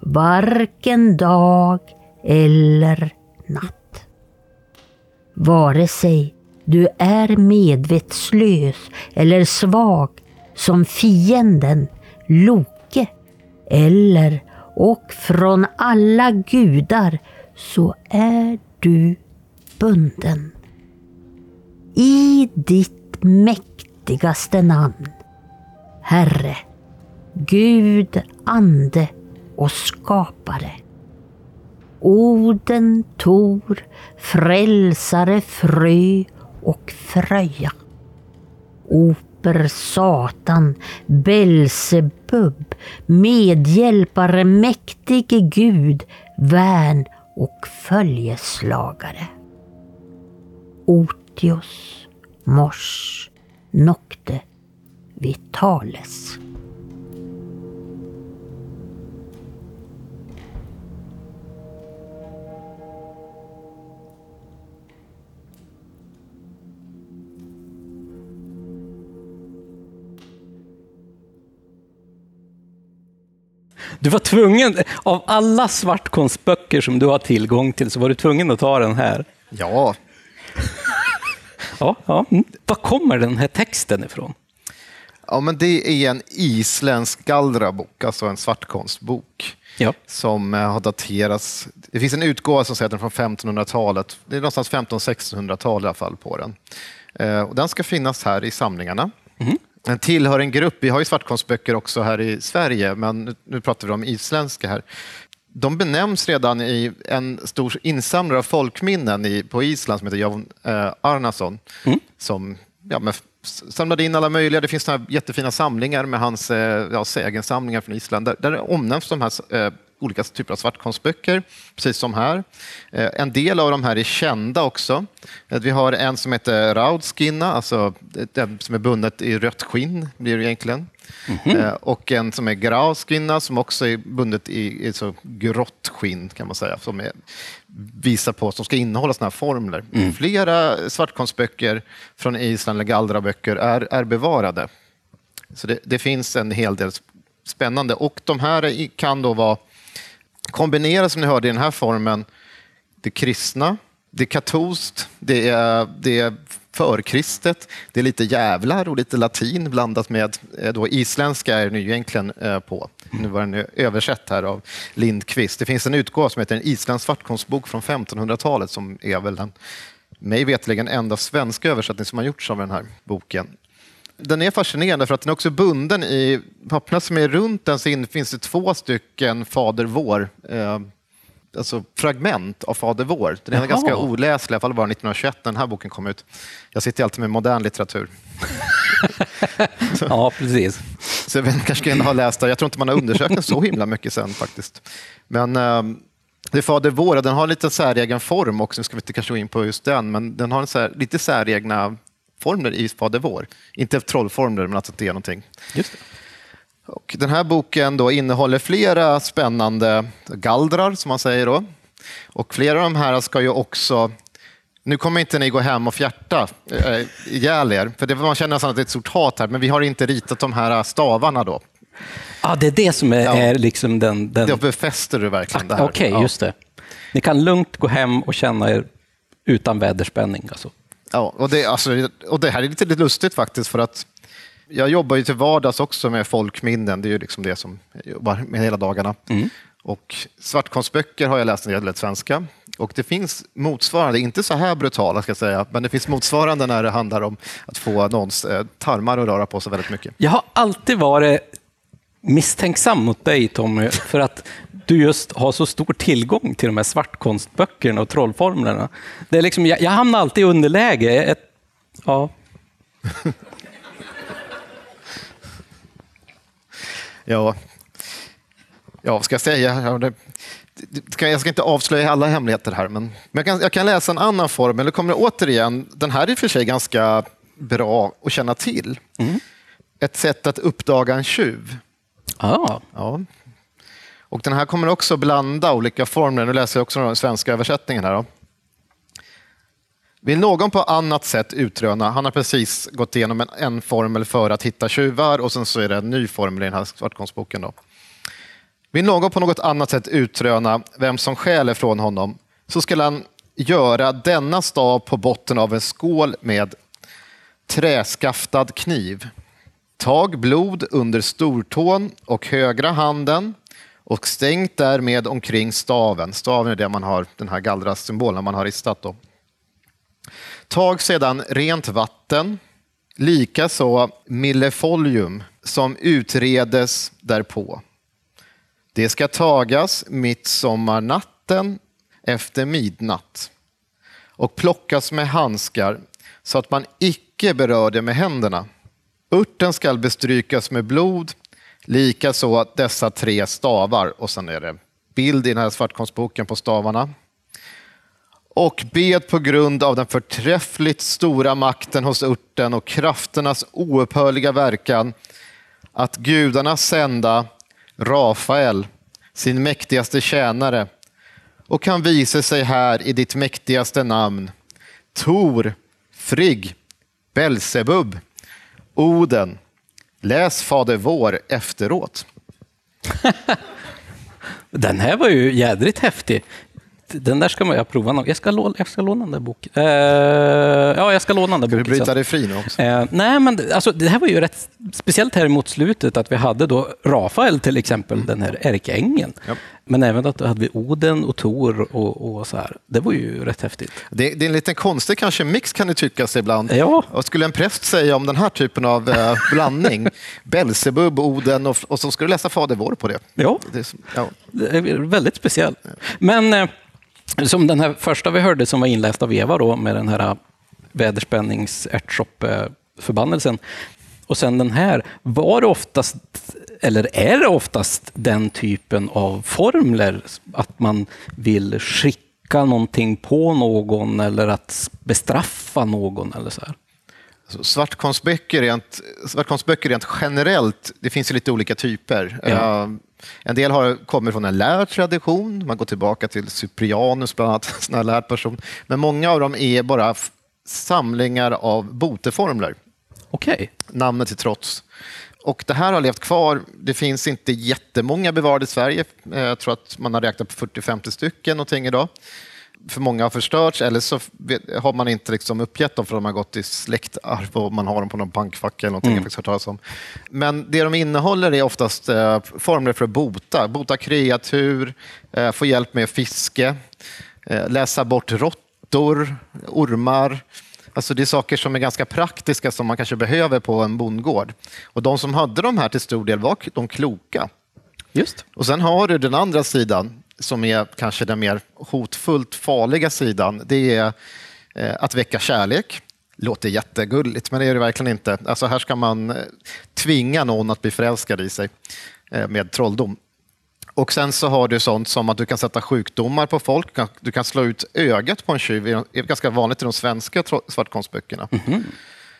varken dag eller natt. Vare sig du är medvetslös eller svag som fienden lok eller och från alla gudar så är du bunden. I ditt mäktigaste namn, Herre, Gud, ande och skapare. Oden, Tor, frälsare, frö och Fröja. Oper, Satan, Belsebub, medhjälpare, mäktige Gud, värn och följeslagare. Otios, Mors, Nocte, Vitales. Du var tvungen, av alla svartkonstböcker som du har tillgång till, så var du tvungen att ta den här. Ja, Ja, ja. Mm. Var kommer den här texten ifrån? ja men det är en isländsk gallrabok, alltså en svartkonstbok. Ja. som eh, har daterats. Det finns en utgåva som säger att den är från 1500-talet. Det är någonstans 1500-1600-tal i alla fall på den. Eh, Och den ska finnas här i samlingarna. Den tillhör en grupp, vi har ju svartkonstböcker också här i Sverige, men nu- pratar vi om isländska här. De benämns redan i en stor insamlare av folkminnen i, på Island som heter Jon eh, Arnason, som ja, men, samlade in alla möjliga. Det finns här jättefina samlingar med hans eh, ja, sägensamlingar från Island, där, där omnämns de här eh, olika typer av svartkonstböcker, precis som här. Eh, En del av de här är kända också. Eh, Vi har en som heter Raudskinna, alltså den som är bundet i rött skinn, blir det egentligen. Eh, Och en som är Grauskinna som också är bundet i, i så grått skinn kan man säga, som är, visar på, som ska innehålla sådana här formler. Flera svartkonstböcker från Island, eller gallraböcker, är, är bevarade. Så det, det finns en hel del spännande. Och de här kan då vara kombineras, som ni hörde i den här formen, det kristna, det är katolskt, det är, det är förkristet, det är lite jävlar och lite latin blandat med eh, då isländska är den ju egentligen eh, på. Nu var den översatt här av Lindqvist. Det finns en utgåva som heter en isländsk svartkonstbok från 1500-talet som är väl den, mig veterligen enda svenska översättning som har gjorts av den här boken. Den är fascinerande för att den är också bunden i papperna som är runt den så in, finns det två stycken Fader vår, eh, alltså fragment av Fader vår. Den ena är ganska oläslig, i alla fall var den 1921 när den här boken kom ut. Jag sitter alltid med modern litteratur. Ja, precis. Så jag vet, inte, kanske ska ha läst den. Jag tror inte man har undersökt den så himla mycket sen faktiskt. Men eh, det är Fader vår, den har lite säregen form också. Nu ska vi inte kanske gå in på just den, men den har en så här, lite säregna formler i Fader vår. Inte trollformler, men alltså att det är någonting. Just det. Och den här boken då innehåller flera spännande gallrar, som man säger. Då. Och flera av de här ska ju också... Nu kommer inte ni gå hem och fjärta äh, ihjäl er, för det, man känner nästan att det är ett stort hat här, men vi har inte ritat de här stavarna då. Ja, det är det som är, Ja. är liksom den... den... Då befäster du verkligen det här. Okej, ja. just det. Ni kan lugnt gå hem och känna er utan väderspänning. Alltså. Ja, och, det, alltså, och det här är lite lustigt faktiskt, för att jag jobbar ju till vardags också med folkminnen. Det är ju liksom det som jag jobbar med hela dagarna. Och svartkonstböcker har jag läst det gäller svenska. Och det finns motsvarande, inte så här brutala ska jag säga, men det finns motsvarande när det handlar om att få någons eh, tarmar att röra på sig väldigt mycket. Jag har alltid varit misstänksam mot dig Tommy, för att du just har så stor tillgång till de här svartkonstböckerna och trollformlerna. Det är liksom, jag, jag hamnar alltid i underläge. Ett, ja. Ja, ja vad ska jag säga? Jag ska inte avslöja alla hemligheter här, men, jag, kan, jag kan läsa en annan formel. Det kommer återigen, den här är i och för sig ganska bra att känna till. Mm. Ett sätt att uppdaga en tjuv. Ah. Ja. Och den här kommer också blanda olika formler. Nu läser jag också den svenska översättningen. här. Då. Vill någon på annat sätt utröna, han har precis gått igenom en, en formel för att hitta tjuvar och sen så är det en ny formel i den här svartkonstboken. Då. Vill någon på något annat sätt utröna vem som stjäl från honom så ska han göra denna stav på botten av en skål med träskaftad kniv. Tag blod under stortån och högra handen och stängt därmed omkring staven. Staven är det man har, den här gallrasymbolen man har ristat. Då. Tag sedan rent vatten, likaså millefolium som utredes därpå. Det ska tagas midsommarnatten efter midnatt och plockas med handskar så att man icke berör det med händerna. Örten skall bestrykas med blod, likaså dessa tre stavar. Och sen är det bild i den här svartkonstboken på stavarna. Och bed på grund av den förträffligt stora makten hos örten och krafternas oupphörliga verkan att gudarna sända Rafael, sin mäktigaste tjänare, och kan visa sig här i ditt mäktigaste namn. Tor, Frigg, Belsebub, Oden. Läs Fader vår efteråt. Den här var ju jädrigt häftig den där ska man jag prova. Jag ska, låna, jag ska låna den där boken. Uh, ja, jag ska låna den där boken. Ska du bryta dig fri nu också? Uh, nej, men alltså, det här var ju rätt speciellt här mot slutet att vi hade då Rafael till exempel, mm. den här ärkeängeln. Ja. Men även att hade vi Oden och Tor och, och, så här. Det var ju rätt häftigt. Det, det är en liten konstig kanske mix kan det tyckas ibland. Ja. Vad skulle en präst säga om den här typen av eh, blandning? Belsebub, Oden och, och så ska du läsa Fader vår på det. Ja, det är, ja. Det är väldigt speciellt. Men eh, som den här första vi hörde som var inläst av Eva då, med den här väderspännings förbannelsen och sen den här, var det oftast, eller är det oftast den typen av formler, att man vill skicka någonting på någon eller att bestraffa någon eller så här? Svartkonstböcker rent, svartkonstböcker rent generellt, det finns ju lite olika typer. Ja. En del har, kommer från en lärd tradition, man går tillbaka till Cyprianus bland annat, en lärd person. Men många av dem är bara samlingar av boteformler. Okay. Namnet till trots. Och det här har levt kvar. Det finns inte jättemånga bevarade i Sverige. Jag tror att man har räknat på 40-50 stycken någonting idag för många har förstörts eller så har man inte liksom uppgett dem för att de har gått i släktarv och man har dem på någon bankfack eller någonting. Mm. Jag om. Men det de innehåller är oftast eh, formler för att bota. Bota kreatur, eh, få hjälp med fiske, eh, läsa bort råttor, ormar. Alltså det är saker som är ganska praktiska som man kanske behöver på en bondgård. Och de som hade de här till stor del var de kloka. Just. Och sen har du den andra sidan som är kanske den mer hotfullt farliga sidan, det är eh, att väcka kärlek. Låter jättegulligt, men det är det verkligen inte. Alltså här ska man eh, tvinga någon att bli förälskad i sig eh, med trolldom. Och sen så har du sånt som att du kan sätta sjukdomar på folk. Du kan slå ut ögat på en tjuv. Det är ganska vanligt i de svenska svartkonstböckerna. Mm -hmm.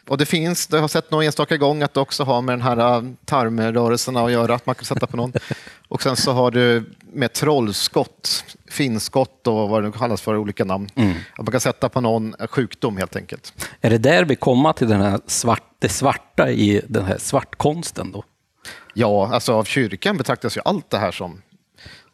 Och det finns, det har sett någon enstaka gång att det också har med den här tarmrörelserna att göra, att man kan sätta på någon. Och sen så har du med trollskott, finskott och vad det kallas för, olika namn. Mm. Att man kan sätta på någon sjukdom helt enkelt. Är det där vi kommer till den här svart, det svarta i den här svartkonsten då? Ja, alltså av kyrkan betraktas ju allt det här som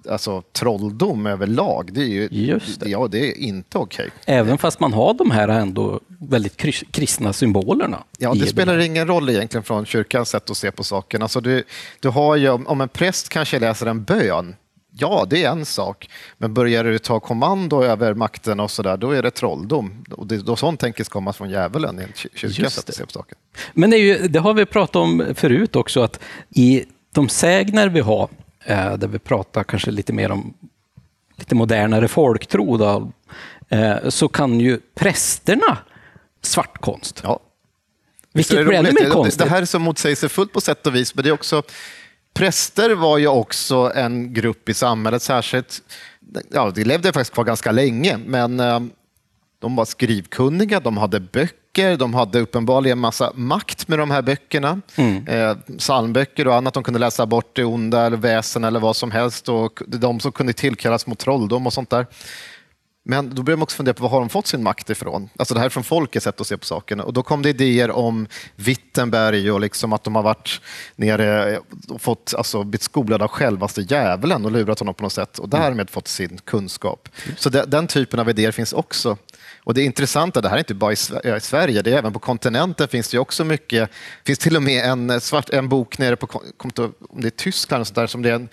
alltså, trolldom överlag, det är ju Just det. Ja, det är inte okej. Okay. Även fast man har de här ändå väldigt kristna symbolerna. Ja, det spelar ingen roll egentligen från kyrkans sätt att se på saken. Alltså, du, du har ju, om en präst kanske läser en bön Ja, det är en sak. Men börjar du ta kommando över makten och så där, då är det trolldom. Och det, då sånt tänker komma från djävulen i en kyrka sätt att se på saken. Men det, ju, det har vi pratat om förut också, att i de sägner vi har, där vi pratar kanske lite mer om lite modernare folktro, då, eh, så kan ju prästerna svartkonst. Ja. Vilket blir ännu mer konstigt. Det här är så motsägelsefullt på sätt och vis, men det är också Präster var ju också en grupp i samhället, särskilt, ja, de levde faktiskt kvar ganska länge, men eh, de var skrivkunniga, de hade böcker, de hade uppenbarligen massa makt med de här böckerna. Mm. Eh, psalmböcker och annat, de kunde läsa bort det onda eller väsen eller vad som helst. Och de som kunde tillkallas mot trolldom och sånt där. Men då börjar man också fundera på var har de fått sin makt ifrån? Alltså det här är från folkets sätt att se på saken. Och då kom det idéer om Wittenberg och liksom att de har varit nere och fått, alltså, blivit skolade av självaste djävulen och lurat honom på något sätt och därmed fått sin kunskap. Så det, den typen av idéer finns också. Och det intressanta, det här är inte bara i Sverige, det är även på kontinenten finns det också mycket. Det finns till och med en, svart, en bok nere på om det är Tyskland så där, som det är en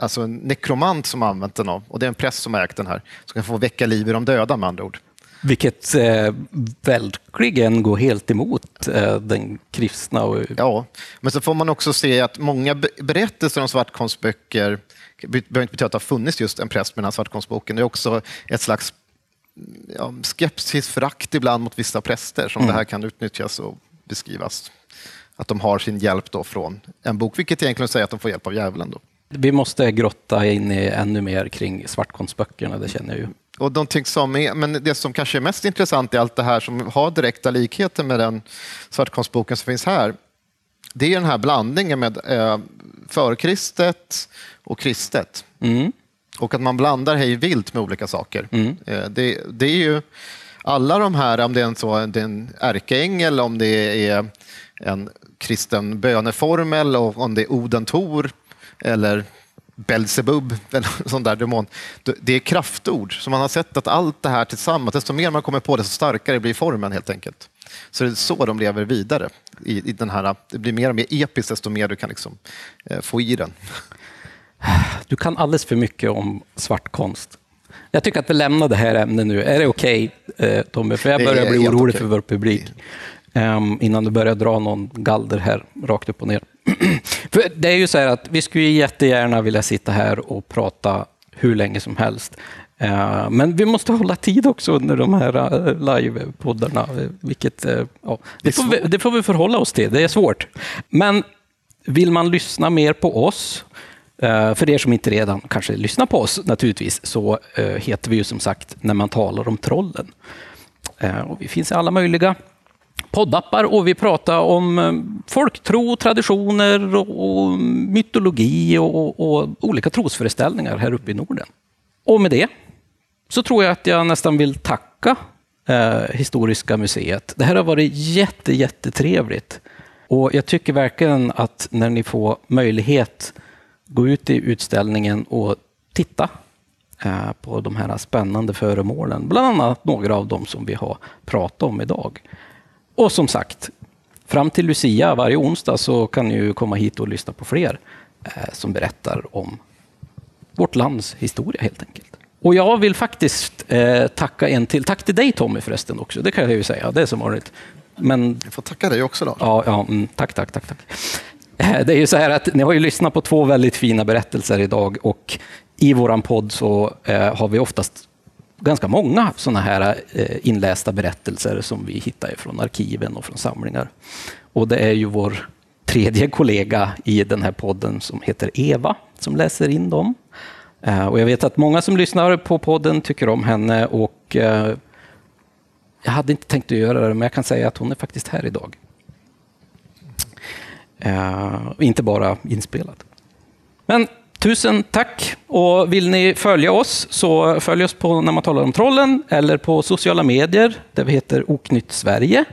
alltså en nekromant som använt den av, och det är en präst som har ägt den här, som kan få väcka liv i de döda med andra ord. Vilket eh, verkligen går helt emot eh, den kristna. Och... Ja, men så får man också se att många berättelser om svartkonstböcker behöver inte betyda att det har funnits just en präst med den här svartkonstboken. Det är också ett slags ja, skepsis, förakt ibland mot vissa präster som mm. det här kan utnyttjas och beskrivas. Att de har sin hjälp då från en bok, vilket egentligen säger att de får hjälp av djävulen. Då. Vi måste grotta in i ännu mer kring svartkonstböckerna, det känner jag ju. Och de som är, men det som kanske är mest intressant i allt det här som har direkta likheter med den svartkonstboken som finns här, det är den här blandningen med eh, förkristet och kristet. Mm. Och att man blandar hej vilt med olika saker. Mm. Eh, det, det, är ju alla de här, om det är en, så, det är en ärkeängel, om det är en kristen böneformel och om det är Oden Tor, eller Belzebub eller sån där demon. Det är kraftord. Så man har sett att allt det här tillsammans, desto mer man kommer på det, desto starkare blir formen helt enkelt. Så det är så de lever vidare. I, i den här, det blir mer och mer episkt desto mer du kan liksom, eh, få i den. Du kan alldeles för mycket om svart konst. Jag tycker att vi lämnar det här ämnet nu. Är det okej, okay, eh, Tommy? För jag börjar bli orolig okay. för vår publik. Um, innan du börjar dra någon galder här, rakt upp och ner. För det är ju så här att vi skulle jättegärna vilja sitta här och prata hur länge som helst. Uh, men vi måste hålla tid också under de här uh, livepoddarna. Vilket, ja, det, får vi, det får vi förhålla oss till, det är svårt. Men vill man lyssna mer på oss, Eh, för er som inte redan kanske lyssnar på oss naturligtvis, så eh, heter vi ju som sagt När man talar om trollen. Eh, och vi finns i alla möjliga poddappar och vi pratar om folktro, traditioner och, mytologi och, och, olika trosföreställningar här uppe i Norden. Och med det så tror jag att jag nästan vill tacka eh, Historiska museet. Det här har varit jätte, jättetrevligt. Och jag tycker verkligen att när ni får möjlighet gå ut i utställningen och titta eh, på de här spännande föremålen, bland annat några av dem som vi har pratat om idag. Och som sagt, fram till Lucia varje onsdag så kan ni komma hit och lyssna på fler eh, som berättar om vårt lands historia helt enkelt. Och jag vill faktiskt eh, tacka en till. Tack till dig Tommy förresten också, det kan jag ju säga. Det är som vanligt. Men, jag får tacka dig också då. Ja, ja mm, tack, tack, tack, tack. Eh, det är ju så här att ni har ju lyssnat på två väldigt fina berättelser idag och i våran podd så eh, har vi oftast ganska många sådana här eh, inlästa berättelser som vi hittar från arkiven och från samlingar. Och det är ju vår tredje kollega i den här podden som heter Eva som läser in dem. Och jag vet att många som lyssnar på podden tycker om henne och jag hade inte tänkt att göra det, men jag kan säga att hon är faktiskt här idag. Eh, inte bara inspelad. Men Tusen tack! Och vill ni följa oss så följ oss på när man talar om trollen eller på sociala medier där vi heter Oknytt Sverige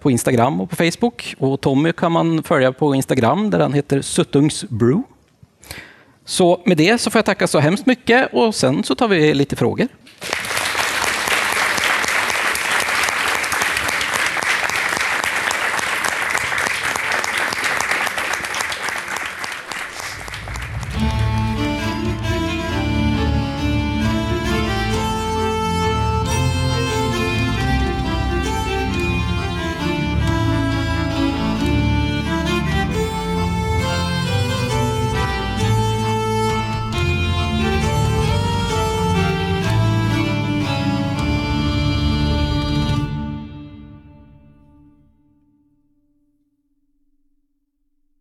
på Instagram och på Facebook. Och Tommy kan man följa på Instagram där han heter Suttungsbrew. Så med det så får jag tacka så hemskt mycket och sen så tar vi lite frågor.